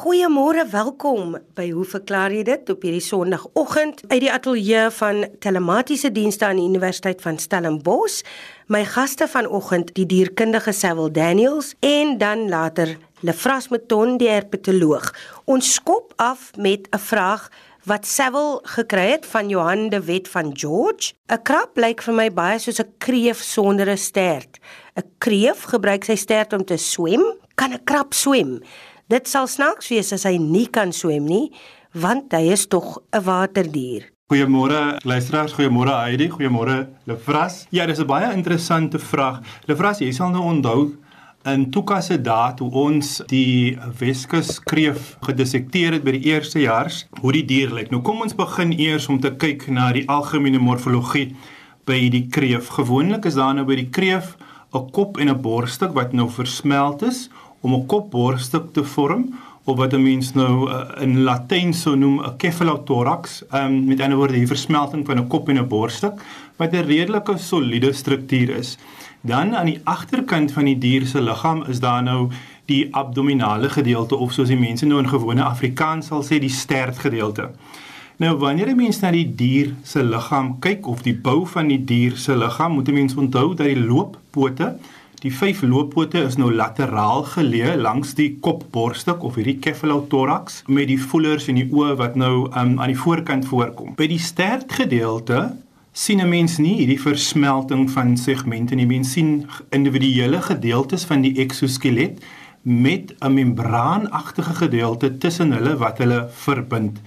Goeiemôre, welkom by Hoe verklaar jy dit op hierdie Sondagoggend uit die ateljee van Telematiese Dienste aan die Universiteit van Stellenbosch. My gaste vanoggend, die dierkundige Sewil Daniels en dan later Lefras Meton, die herpetoloog. Ons skop af met 'n vraag wat Sewil gekry het van Johan de Wet van George. 'n Krab lyk vir my baie soos 'n kreef sonder 'n stert. 'n Kreef gebruik sy stert om te swem. Kan 'n krab swem? Dit sal snaaks wees as hy nie kan swem nie, want hy is tog 'n waterdier. Goeiemôre luisteraars, goeiemôre Heidi, goeiemôre Lefras. Ja, dis 'n baie interessante vraag. Lefras, jy sal nou onthou in Tuka se daad hoe ons die Weskus kreef gedissekteer het by die eerste jaars hoe die dier lyk. Nou kom ons begin eers om te kyk na die algemene morfologie by die kreef. Gewoonlik is daar nou by die kreef 'n kop en 'n borststuk wat nou versmelt is om 'n kop-borststuk te vorm of wat 'n mens nou uh, in Latyn sou noem 'n cephalothorax. Ehm um, met ander woorde die versmelting van 'n kop en 'n borststuk wat 'n redelike soliede struktuur is. Dan aan die agterkant van die dier se liggaam is daar nou die abdominale gedeelte of soos die mense nou in gewone Afrikaans sal sê die stert gedeelte. Nou wanneer 'n mens na die dier se liggaam kyk of die bou van die dier se liggaam, moet 'n mens onthou dat die looppote, die vyf looppote is nou lateraal geleë langs die kopborststuk of hierdie cephalothorax met die voelers en die oë wat nou um, aan die voorkant voorkom. By die stert gedeelte sien 'n mens nie hierdie versmelting van segmente nie. Mens sien individuele gedeeltes van die eksoskelet met 'n membraanagtige gedeelte tussen hulle wat hulle verbind.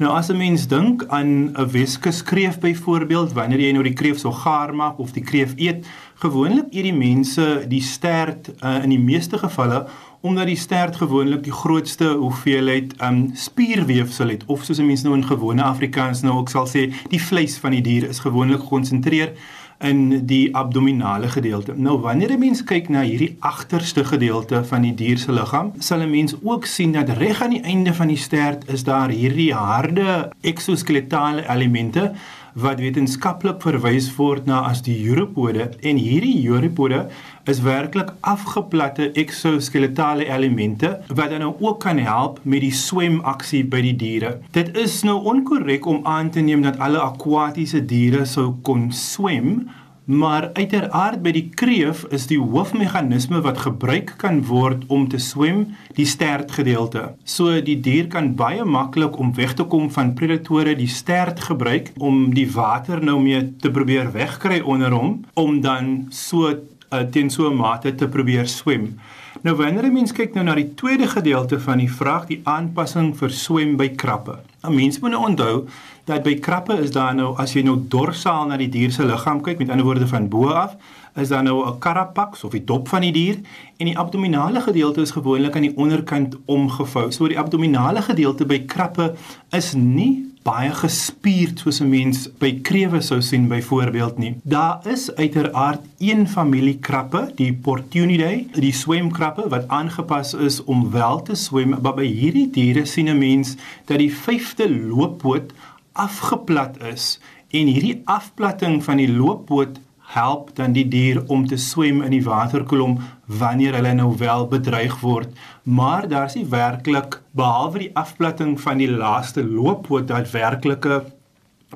Nou as 'n mens dink aan 'n weskeskreef byvoorbeeld, wanneer jy nou die kreef sou gaar maak of die kreef eet, gewoonlik eet die mense die stert uh, in die meeste gevalle omdat die stert gewoonlik die grootste hoeveelheid um spierweefsel het of soos mense nou in gewone Afrikaans nou ook sal sê, die vleis van die dier is gewoonlik gekonsentreer in die abdominale gedeelte. Nou wanneer 'n mens kyk na hierdie agterste gedeelte van die dier se liggaam, sal 'n mens ook sien dat reg aan die einde van die stert is daar hierdie harde eksoskeletale elemente wat wetenskaplik verwys word na as die uropode en hierdie uropode is werklik afgeplatte eksoskeletale elemente wat dan nou ook kan help met die swemaksie by die diere. Dit is nou onkorrek om aan te neem dat alle akwatiese diere sou kon swem Maar uiteraard by die kreef is die hoofmeganisme wat gebruik kan word om te swem die stert gedeelte. So die dier kan baie maklik om weg te kom van predatore die stert gebruik om die water nou mee te probeer wegkry onder hom om dan so uh, teen so 'n mate te probeer swem. Nou wanneer 'n mens kyk nou na die tweede gedeelte van die vraag, die aanpassing vir swem by krappe. 'n Mens moet nou onthou dat by krappe is daar nou as jy nou dorsaal na die dier se liggaam kyk, met ander woorde van bo af, is daar nou 'n carapax of die dop van die dier en die abdominale gedeelte is gewoonlik aan die onderkant omgevou. So die abdominale gedeelte by krappe is nie baie gespierd soos 'n mens by krewe sou sien byvoorbeeld nie. Daar is uiteraard een familie krappe, die Portunidae, die swemkrappe wat aangepas is om wel te swem, maar by hierdie diere sien 'n mens dat die vyfde looppoot afgeplat is en hierdie afplatting van die looppoot help dan die dier om te swem in die waterkolom wanneer hulle nou wel bedreig word. Maar daar's nie werklik behalwe die afplatting van die laaste looppoot daadwerklike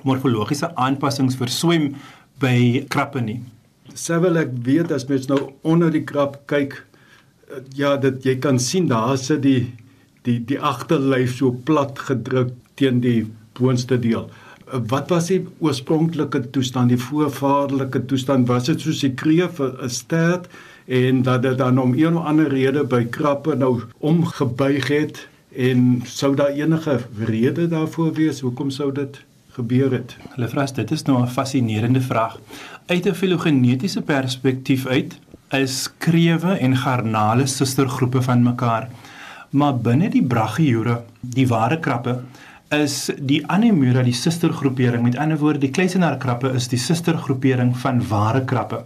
morfologiese aanpassings vir swem by krappe nie. Sevel ek weet as mens nou onder die krap kyk ja dit jy kan sien daar sit die die die agterlyf so plat gedruk teen die boonste deel wat was die oorspronklike toestand, die voorvaderlike toestand? Was dit soos die kreef 'n stert en dat dit dan om een of ander rede by krappe nou omgebuig het en sou daar enige rede daarvoor wees hoekom sou dit gebeur het? Hulle vras dit is nou 'n fascinerende vraag. Uit 'n filogenetiese perspektief uit is krewe en garnale sustergroepe van mekaar. Maar binne die brachioure, die ware krappe, is die Anemura die sustergroepering. Met ander woorde, die kleisenaarkrappe is die sustergroepering van ware krappe.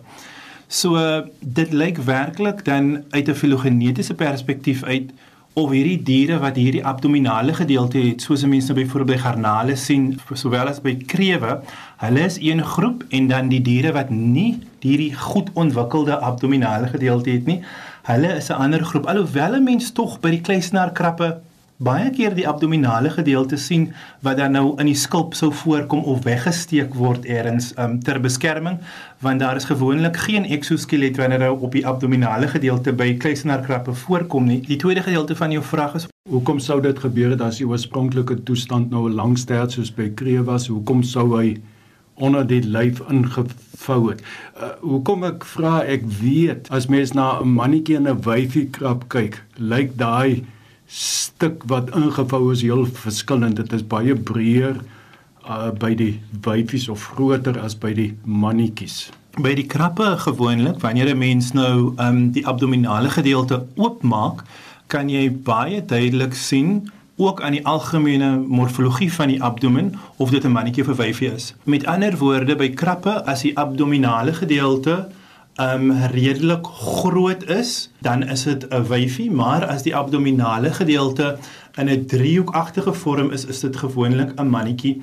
So dit lyk werklik dan uit 'n filogenetiese perspektief uit of hierdie diere wat hierdie abdominale gedeelte het, soos mense nou byvoorbeeld by garnale sien, sowel as by krewe, hulle is een groep en dan die diere wat nie hierdie goed ontwikkelde abdominale gedeelte het nie, hulle is 'n ander groep. Alhoewel 'n mens tog by die kleisenaarkrappe baie keer die abdominale gedeelte sien wat dan nou in die skulp sou voorkom of weggesteek word eers um, ter beskerming want daar is gewoonlik geen eksoskelet wanneer hy op die abdominale gedeelte by kluisenaarkrappe voorkom nie. Die tweede gedeelte van jou vraag is hoekom sou dit gebeur het as die oorspronklike toestand nou 'n lang stert soos by Kree was? Hoekom sou hy onder die lyf ingevou het. Uh, hoekom ek vra ek weet as mens na 'n mannetjie en 'n wyfie krap kyk, lyk daai stuk wat ingevou is heel verskillend. Dit is baie breër uh, by die wyfies of groter as by die mannetjies. By die krappe gewoonlik wanneer 'n mens nou um, die abdominale gedeelte oopmaak, kan jy baie duidelik sien ook aan die algemene morfologie van die abdomen of dit 'n mannetjie of 'n wyfie is. Met ander woorde, by krappe as die abdominale gedeelte um redelik groot is, dan is dit 'n wyfie, maar as die abdominale gedeelte in 'n driehoekagtige vorm is, is dit gewoonlik 'n mannetjie.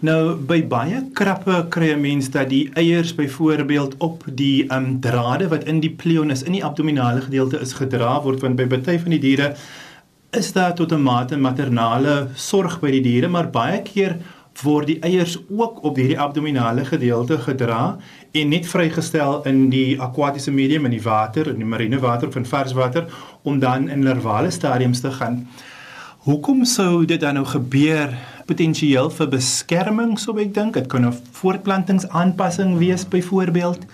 Nou by baie krappe kry 'n mens dat die eiers byvoorbeeld op die um drade wat in die pleon is in die abdominale gedeelte is gedra word want by baie van die diere is daar tot 'n mate maternale sorg by die diere, maar baie keer word die eiers ook op hierdie abdominale gedeelte gedra en net vrygestel in die akwatiese medium in die water, in die marine water of in varswater om dan in larvale stadiums te gaan. Hoekom sou dit dan nou gebeur? Potensieel vir beskerming, sou ek dink. Dit kan 'n voortplantingsaanpassing wees byvoorbeeld.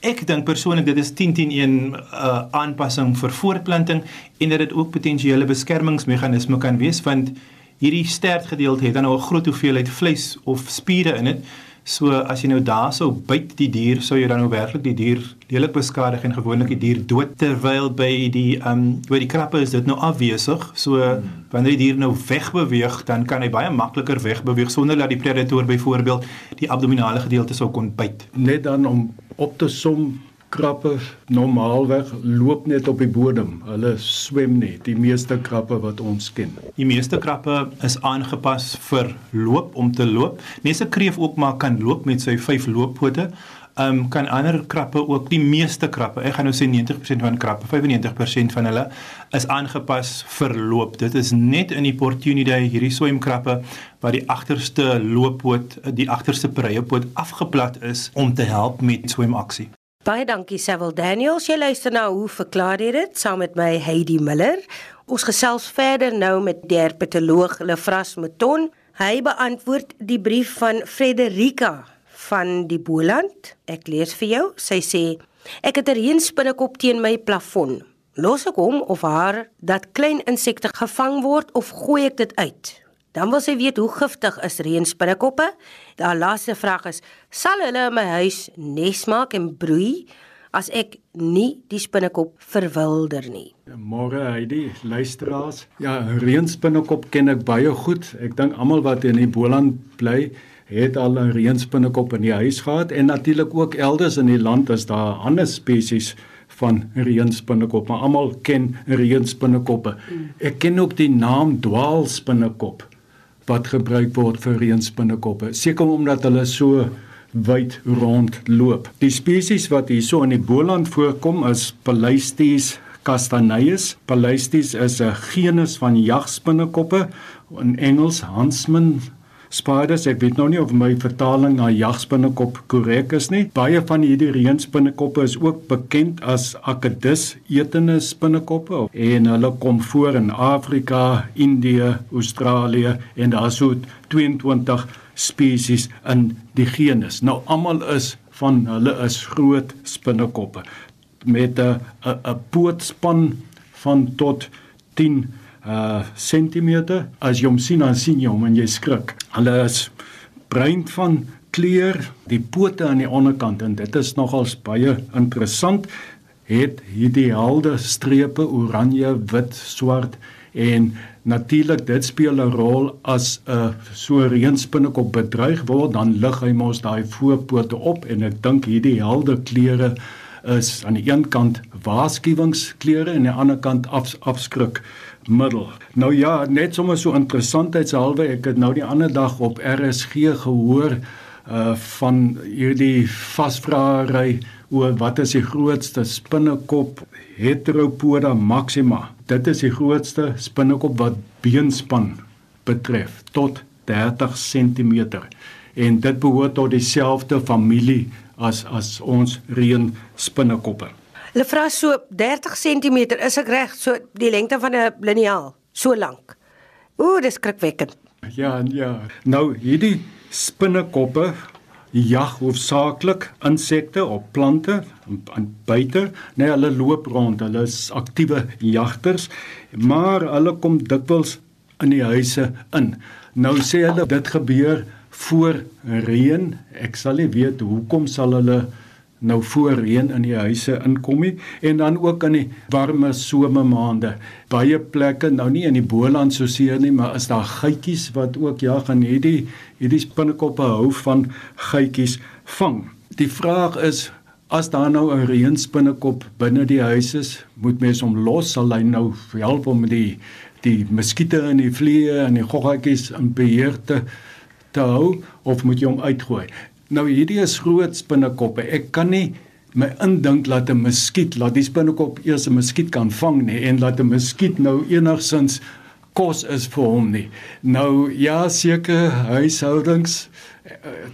Ek dink persoonlik dit is 10 10 1 uh, aanpassing vir voortplanting en dat dit ook potensiële beskermingsmeganisme kan wees want hierdie stertgedeelte het dan nou 'n groot hoeveelheid vleis of spiere in dit. So as jy nou daarso byt die dier, sou jy dan nou werklik die dier lelik beskadig en gewoonlik die dier dood terwyl by die ehm um, by die krappe is dit nou afwesig. So wanneer die dier nou wegbeweeg, dan kan hy baie makliker wegbeweeg sonder dat die predator byvoorbeeld die abdominale gedeelte sou kon byt. Net dan om op te som krappe normaalweg loop net op die bodem. Hulle swem nie, die meeste krappe wat ons ken. Die meeste krappe is aangepas vir loop om te loop. Mense kreef ook maar kan loop met sy vyf looppote. Ehm um, kan ander krappe ook die meeste krappe. Ek gaan nou sê 90% van krappe, 95% van hulle is aangepas vir loop. Dit is net in die Portunidae hierdie swemkrappe waar die agterste looppoot, die agterste preiepoot afgeplat is om te help met swemaksie. Baie dankie Sewil Daniels. Jy luister na hoe verklaar jy dit saam met my Heidi Miller. Ons gesels verder nou met die herpetoloog Lefras Mouton. Hy beantwoord die brief van Frederika van die Boland. Ek lees vir jou. Sy sê: "Ek het 'n reënspinnekop teen my plafon. Los ek hom of haar dat klein insekte gevang word of gooi ek dit uit?" Dan wil sy weet hoe giftig is reënspinnekoppe. Daar laaste vraag is: sal hulle in my huis nes maak en broei as ek nie die spinnekop verwilder nie? Môre Heidi, luisteraars. Ja, reënspinnekop ken ek baie goed. Ek dink almal wat in die Boland bly, het al 'n reënspinnekop in die huis gehad en natuurlik ook elders in die land is daar ander spesies van reënspinnekop, maar almal ken reënspinnekoppe. Ek ken ook die naam dwaalspinnekop wat gebruik word vir reënspinnekoppe. Seker omdat hulle so wyd rond loop. Die spesies wat hierso in die Boland voorkom is Palaistes castaneus. Palaistes is 'n genus van jagspinnekoppe in Engels Huntsman spiders. Ek weet nou nie of my vertaling na jagspinnekop korrek is nie. Baie van hierdie reënspinnekoppe is ook bekend as Akedus etende spinnekoppe en hulle kom voor in Afrika, Indië, Australië en daar so 22 spesies in die genus. Nou almal is van hulle is groot spinnekoppe met 'n 'n pootspan van tot 10 uh sentimeter. As jy hom sien dan sien jy hom en jy skrik. Hulle is bruin van kleur, die pote aan die onderkant en dit is nogals baie interessant. Het hierdie helder strepe oranje, wit, swart en natuurlik dit speel 'n rol as 'n uh, so reënspinnekop bedreig word, dan lig hy mos daai voorpote op en ek dink hierdie helder kleure is aan die een kant waarskuwingskleure en aan die ander kant af, afskrik middel. Nou ja, net sommer so interessantheidshalwe, ek het nou die ander dag op RSG gehoor uh van hierdie vasvraery oor wat is die grootste spinnekop Heteropoda maxima. Dit is die grootste spinnekop wat beenspan betref tot 30 cm en dit behoort tot dieselfde familie as as ons reën spinnekoppe. Hulle vra so 30 cm is ek reg so die lengte van 'n liniaal so lank. Ooh, dis skrikwekkend. Ja, ja. Nou hierdie spinnekoppe jag hoofsaaklik insekte op plante en buite. Nee, hulle loop rond. Hulle is aktiewe jagters, maar hulle kom dikwels in die huise in. Nou sê hulle dit gebeur voor reën. Ek sal nie weet hoekom sal hulle nou voor reën in die huise inkom nie en dan ook in die warme somermaande. Baie plekke, nou nie in die Boland so seer nie, maar is daar geitjies wat ook jag en hierdie hierdie spinnekoppe hou van geitjies vang. Die vraag is as daar nou 'n reënspinnekop binne die huis is, moet mens hom los sal hy nou help om die die te hou of moet jy hom uitgooi? Nou hierdie is groot spinnekoppe. Ek kan nie my indink dat 'n muskiet, laat die spinnekop eers 'n muskiet kan vang nie en laat 'n muskiet nou enigsins kos is vir hom nie. Nou ja, seker huishoudings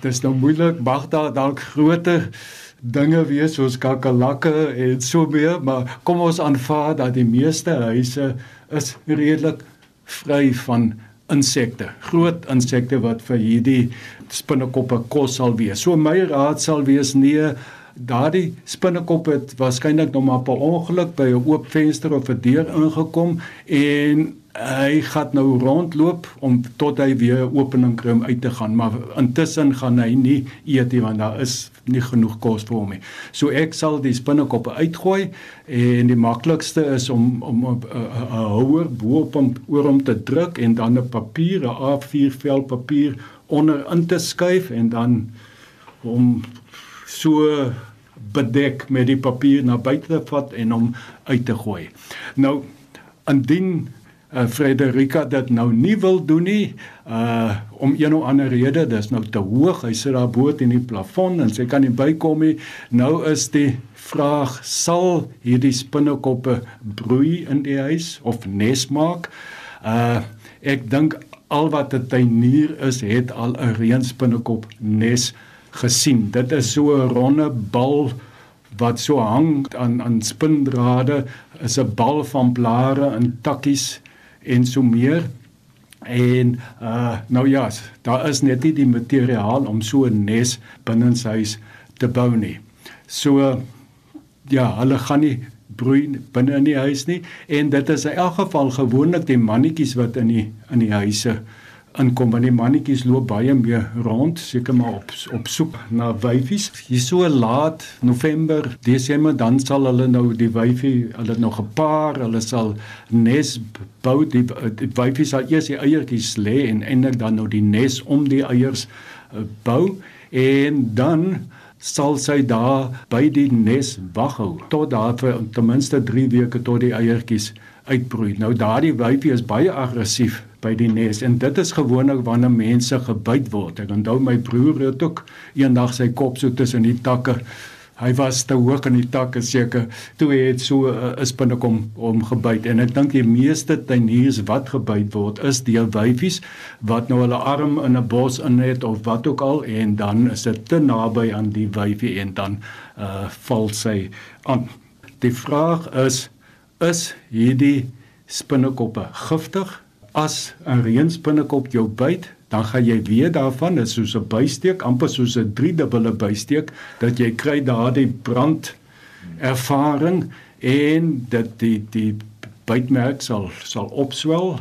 dit is nou moeilik, mag daar dalk groter dinge wees soos kakalakke en so meer, maar kom ons aanvaar dat die meeste huise is redelik vry van insekte, groot insekte wat vir hierdie spinnekoppe kos sal wees. So my raad sal wees nee, daardie spinnekop het waarskynlik nog maar per ongeluk by 'n oop venster of 'n deur ingekom en hy gaan nou rondloop om tot hy weer 'n opening kry om uit te gaan, maar intussen gaan hy nie eet nie want daar is nie genoeg kos vir hom nie. So ek sal die spinnekoppe uitgooi en die maklikste is om om 'n houer bo-op hom oor hom te druk en dan 'n papier, 'n A4 vel papier onder in te skuif en dan hom so bedek met die papier na buite te vat en hom uit te gooi. Nou indien uh, Frederika dit nou nie wil doen nie uh om een of ander rede dis nou te hoog hy sit daar bo in die plafon en sy kan nie bykom nie nou is die vraag sal hierdie spinnekoppe broei in die huis of nes maak uh ek dink al wat 'n tuinier is het al 'n reënspinnekop nes gesien dit is so 'n ronde bal wat so hang aan aan spindrade is 'n bal van blare en takkies en so meer. En uh nou ja, daar is net nie die materiaal om so 'n nes binne sy huis te bou nie. So ja, hulle gaan nie broei binne in die huis nie en dit is in elk geval gewoonlik die mannetjies wat in die in die huise inkom want die mannetjies loop baie meer rond seker maar op op soek na wyfies hier so laat November Desember dan sal hulle nou die wyfie hulle nog 'n paar hulle sal nes bou die, die wyfies sal eers die eiertjies lê en eintlik dan nou die nes om die eiers uh, bou en dan sal sy daar by die nes wag hou tot daar vir ten minste 3 weke tot die eiertjies uitbroei. Nou daardie wyfie is baie aggressief by die nes en dit is gewoonlik wanneer mense gebyt word. Ek onthou my broer het ook eendag sy kop so tussen die takke. Hy was te hoog in die takke seker toe hy het so 'n uh, spinne kom om gebyt en ek dink die meeste tuiniers wat gebyt word is deur wyfies wat nou hulle arm in 'n bos in het of wat ook al en dan is dit te naby aan die wyfie en dan uh val sy aan. Die vraag is is hierdie spinnekoppe giftig? As 'n reënspinnekop jou byt, dan gaan jy weet daarvan, dit is soos 'n bysteek, amper soos 'n driedubbele bysteek dat jy kry daardie brand ervaring en dat die die bytmerk sal sal opswel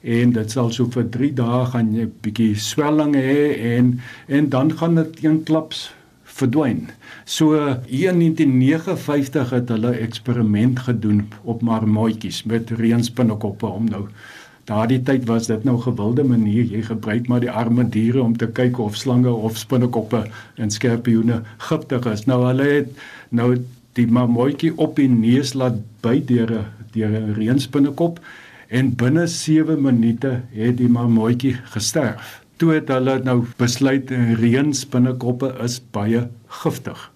en dit sal so vir 3 dae gaan jy bietjie swelling hê en en dan gaan dit eenklaps verdwyn. So hier in 1959 het hulle eksperiment gedoen op marmotjies met reënspinnekoppe om nou daardie tyd was dit nou gewilde manier jy gebruik maar die arme diere om te kyk of slange of spinnekoppe en skorpioene giftig is. Nou hulle het nou die marmotjie op die neus laat byt deur 'n deur 'n reënspinnekop en binne 7 minute het die marmotjie gesterf toe het hulle nou besluit reënspinnekoppe is baie giftig.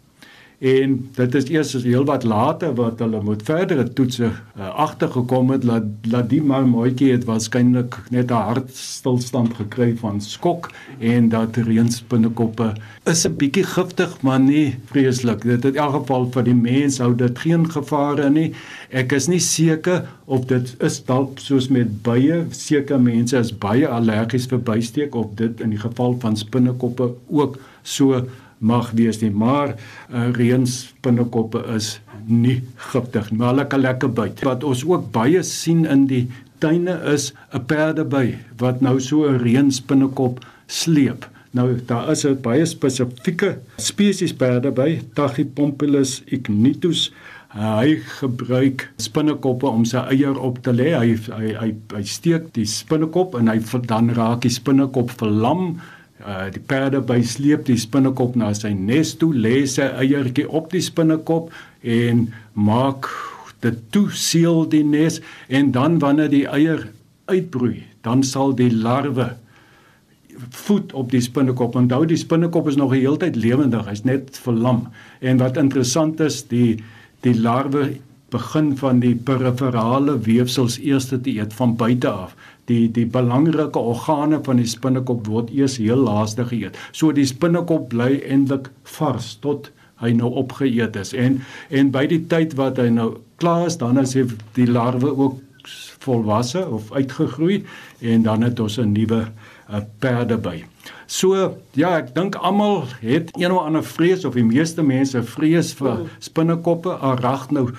En dit is eers heelwat later wat hulle met verdere toetse uh, agtergekom het dat dat die marmotjie het waarskynlik net 'n hartstilstand gekry van skok en dat reënspinnekoppe is 'n bietjie giftig maar nie vreeslik. Dit in elk geval vir die mens hou dit geen gevare nie. Ek is nie seker of dit is dalk soos met bye. Seker mense is baie allergies vir bysteek of dit in die geval van spinnekoppe ook so mag wees nie, maar uh, reënspinnekoppe is nie giftig nie, maar hulle kan lekker byt. Wat ons ook baie sien in die tuine is 'n perdeby wat nou so 'n reënspinnekop sleep. Nou daar is 'n baie spesifieke spesies perdeby, Tachypompilus ignitus. Hy gebruik spinnekoppe om sy eier op te lê. Hy hy hy, hy steek die spinnekop en hy dan raak die spinnekop verlam Uh die perde by sleep die spinnekop na sy nes toe, lê sy eiertjie op die spinnekop en maak dit toe seël die nes en dan wanneer die eier uitbroei, dan sal die larwe voet op die spinnekop. Onthou die spinnekop is nog 'n heeltyd lewendig, hy's net verlam. En wat interessant is, die die larwe begin van die periferale weefsels eers te eet van buite af die die belangrike organe van die spinnekop word eers heel laaste geëet. So die spinnekop bly eintlik vars tot hy nou opgeëet is. En en by die tyd wat hy nou klaar is, dan is die larwe ook volwasse of uitgegroei en dan het ons 'n nuwe uh, perde by. So ja, ek dink almal het een of ander vrees of die meeste mense vrees vir spinnekoppe, arachno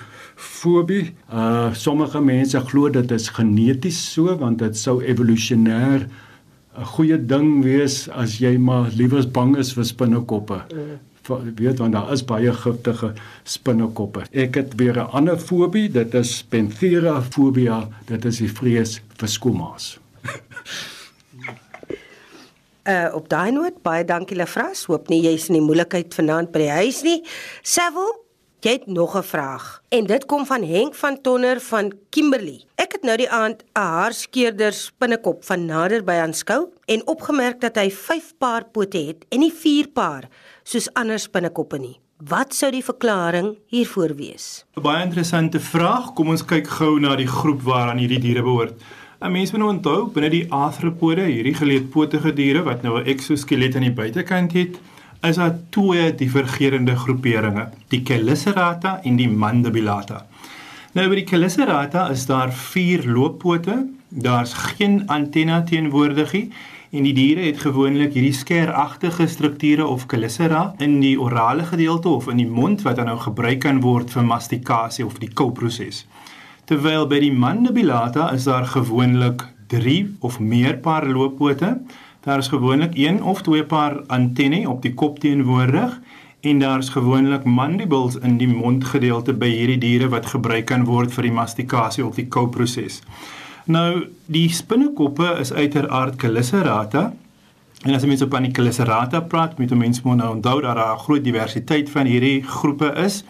fobie. Uh sommige mense glo dit is geneties so want dit sou evolusionêr 'n goeie ding wees as jy maar liewers bang is vir spinnekoppe. Mm. weet want daar is baie giftige spinnekoppe. Ek het weer 'n ander fobie, dit is Panthera fobia, dit is die vrees vir skomas. Uh op daai noot baie dankie Lefras. Hoop nie jy's in die moeilikheid vanaand by die huis nie. Savil, Jy het nog 'n vraag en dit kom van Henk van Tonner van Kimberley. Ek het nou die aand 'n haarskeerder spinnekop van nader by aanskou en opgemerk dat hy 5 paar pote het en nie 4 paar soos ander spinnekoppe nie. Wat sou die verklaring hiervoor wees? 'n Baie interessante vraag. Kom ons kyk gou na die groep waaraan hierdie diere behoort. 'n Mens moet nou onthou binne die arthropode, hierdie geleedpotige diere wat nou 'n eksoskelet aan die buitekant het, is daar twee divergerende groeperinge, die Chelicerata en die Mandibulata. Nou by die Chelicerata is daar vier looppote, daar's geen antenna teenwoordig nie en die diere het gewoonlik hierdie skeragtige strukture of chelicera in die orale gedeelte of in die mond wat dan nou gebruik kan word vir mastikasie of die kouproses. Terwyl by die Mandibulata is daar gewoonlik 3 of meer paar looppote Daar is gewoonlik een of twee paar antenne op die kop teenwoordig en daar is gewoonlik mandibles in die mondgedeelte by hierdie diere wat gebruik kan word vir die mastikasie of die kouproses. Nou, die spinnekoppe is uiteraard Chelicerata. En as mense op aan die Chelicerata praat, moet mense moet nou onthou dat daar 'n groot diversiteit van hierdie groepe is.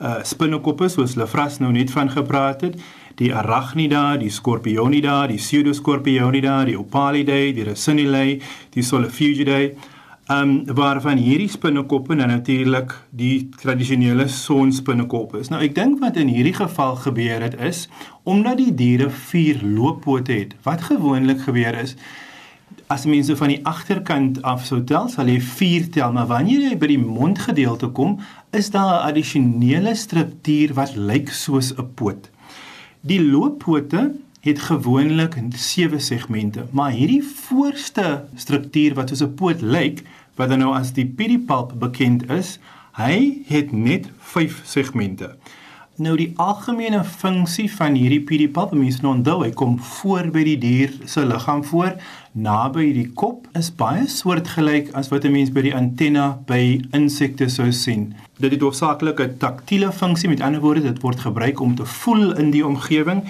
Uh spinnekoppe soos Lefras nou net van gepraat het die Arachnida, die Scorpionida, die Pseudoscorpionida, die Opalidae, die Racinidae, die Solifugidae. Um waarvan hierdie spinnekoppe nou natuurlik die tradisionele sonspinnekoppe is. Nou ek dink wat in hierdie geval gebeur het is omdat die diere vier looppote het. Wat gewoonlik gebeur is as mense van die agterkant af sou tel, sal jy 4 tel, maar wanneer jy by die mondgedeelte kom, is daar 'n addisionele struktuur wat lyk soos 'n poot. Die looppote het gewoonlik sewe segmente, maar hierdie voorste struktuur wat soos 'n poot lyk, wat dan nou as die pedipalp bekend is, hy het net 5 segmente. Nou die algemene funksie van hierdie pedipalp, mense nou onthou, hy kom voor by die dier se liggaam voor, naby die kop, is baie soortgelyk as wat 'n mens by die antenna by insekte sou sien. Dit het hoofsaaklik 'n taktiele funksie, met ander woorde, dit word gebruik om te voel in die omgewing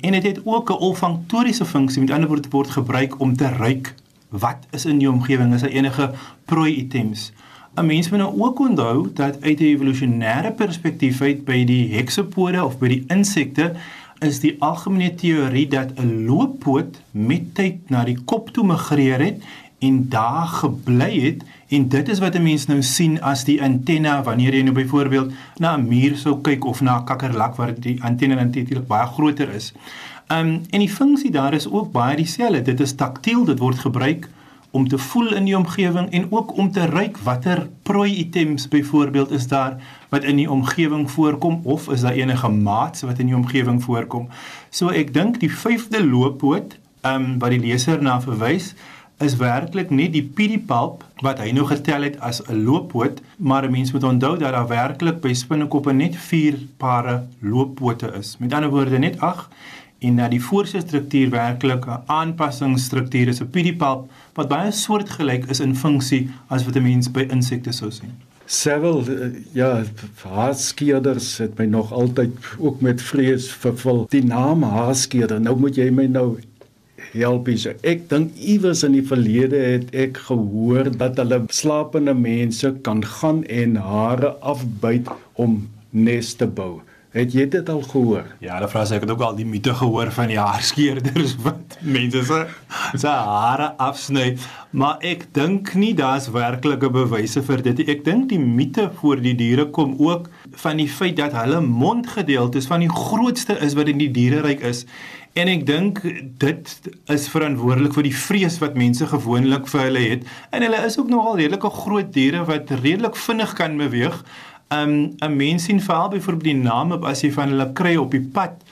en dit het, het ook 'n olfaktoriese funksie, met ander woorde, dit word gebruik om te ruik wat is in die omgewing, is daar enige prooi items. 'n Mens moet nou ook onthou dat uit 'n evolusionêre perspektief uit by die heksopode of by die insekte is die algemene teorie dat 'n looppoot met tyd na die kop toe migreer het en daar gebly het en dit is wat 'n mens nou sien as die antenna wanneer jy nou byvoorbeeld na 'n muur sou kyk of na 'n kakkerlak waar die antenna natuurlik baie groter is. Um en die funksie daar is ook baie dieselfde. Dit is taktiel, dit word gebruik om te voel in die omgewing en ook om te ruik watter prooi items byvoorbeeld is daar wat in die omgewing voorkom of is daar enige maats wat in die omgewing voorkom. So ek dink die vyfde looppoot um wat die leser na verwys is werklik nie die piedipalp wat hy nou getel het as 'n looppoot, maar 'n mens moet onthou dat daar werklik by spinnekoppe net 4 pare looppote is. Met ander woorde net 8 en dat die voorste struktuur werklik 'n aanpassingsstruktuur is, 'n piedipalp wat baie soortgelyk is in funksie as wat 'n mens by insekte sou sien. Sevel eh, ja, haarskeerders het my nog altyd ook met vrees vervul. Die naam haarskeerder, nou moet jy my nou help is. Ek dink iewers in die verlede het ek gehoor dat hulle slapende mense kan gaan en hare afbyt om nes te bou. Het jy dit al gehoor? Ja, hulle vra sê ek het ook al die mite gehoor van die haarskeerders wat mense se se hare afsny, maar ek dink nie daar's werklike bewyse vir dit. Ek dink die mite voor die diere kom ook van die feit dat hulle mondgedeeltes van die grootste is wat in die diereryk is En ek dink dit is verantwoordelik vir die vrees wat mense gewoonlik vir hulle het. En hulle is ook nogal redelike groot diere wat redelik vinnig kan beweeg. Um 'n mens sien veral byvoorbeeld die name as jy van hulle kry op die pad.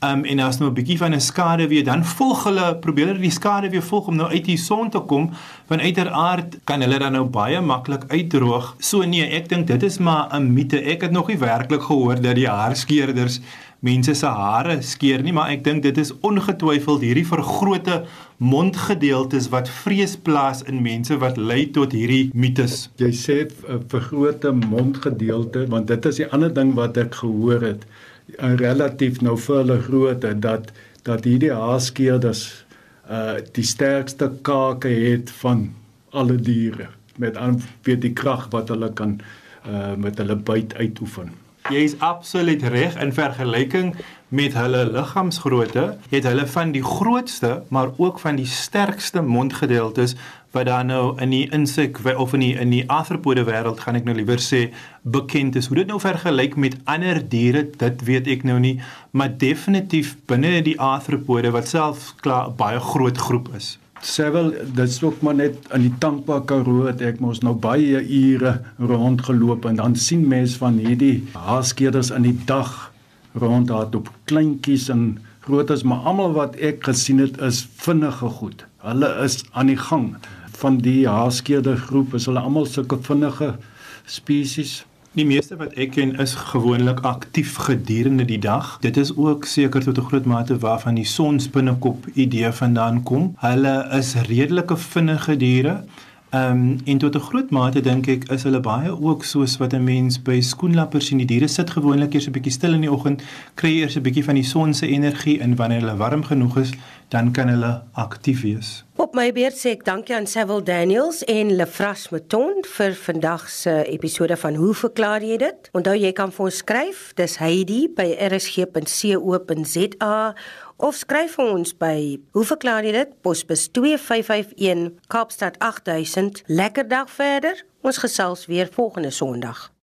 Um en as nou 'n bietjie van 'n skade weer, dan volg hulle, probeer hulle die skade weer volg om nou uit die son te kom. Want uiteraard kan hulle dan nou baie maklik uitdroog. So nee, ek dink dit is maar 'n mite. Ek het nog nie werklik gehoor dat die haarskeerders mense se hare skeer nie, maar ek dink dit is ongetwyfeld hierdie vergrote mondgedeeltes wat vrees plaas in mense wat lei tot hierdie mites. Jy sê 'n uh, vergrote mondgedeelte, want dit is die ander ding wat ek gehoor het, 'n relatief nou vir hulle grootte dat dat hierdie haaskeerders uh die sterkste kake het van alle diere met aan weet die krag wat hulle kan uh met hulle byt uitoefen. Jy is absoluut reg in vergelyking met hulle liggaamsgrootte, het hulle van die grootste, maar ook van die sterkste mondgedeeltes wat daar nou in die insek of in die in die arthropode wêreld gaan ek nou liewer sê bekend is. Hoe dit nou vergelyk met ander diere, dit weet ek nou nie, maar definitief binne die arthropode wat self klaar baie groot groep is. Sevel, dit is ook maar net in die Tankwa Karoo het ek mos nou baie ure rondgeloop en dan sien mense van hierdie haaskeerders in die dag rondhard op kleintjies en grootes, maar almal wat ek gesien het is vinnige goed. Hulle is aan die gang van die haaskeerder groep, is hulle almal sulke vinnige spesies. Die meeste wat ek ken is gewoonlik aktief gedurende die dag. Dit is ook seker tot 'n groot mate waarvan die sonspinnekop idee vandaan kom. Hulle is redelike vinnige diere. Ehm um, en tot 'n groot mate dink ek is hulle baie ook soos wat 'n mens by skoenlappers sien. Die diere sit gewoonlik eers 'n bietjie stil in die oggend, kry eers 'n bietjie van die son se energie en wanneer hulle warm genoeg is, dan kan hulle aktief wees. Op my beurt sê ek dankie aan Sewil Daniels en Lefras Meton vir vandag se episode van Hoe verklaar jy dit? Onthou jy kan vir ons skryf, dis Heidi by rsg.co.za of skryf vir ons by Hoe verklaar jy dit? Posbus 2551 Kaapstad 8000. Lekker dag verder. Ons gesels weer volgende Sondag.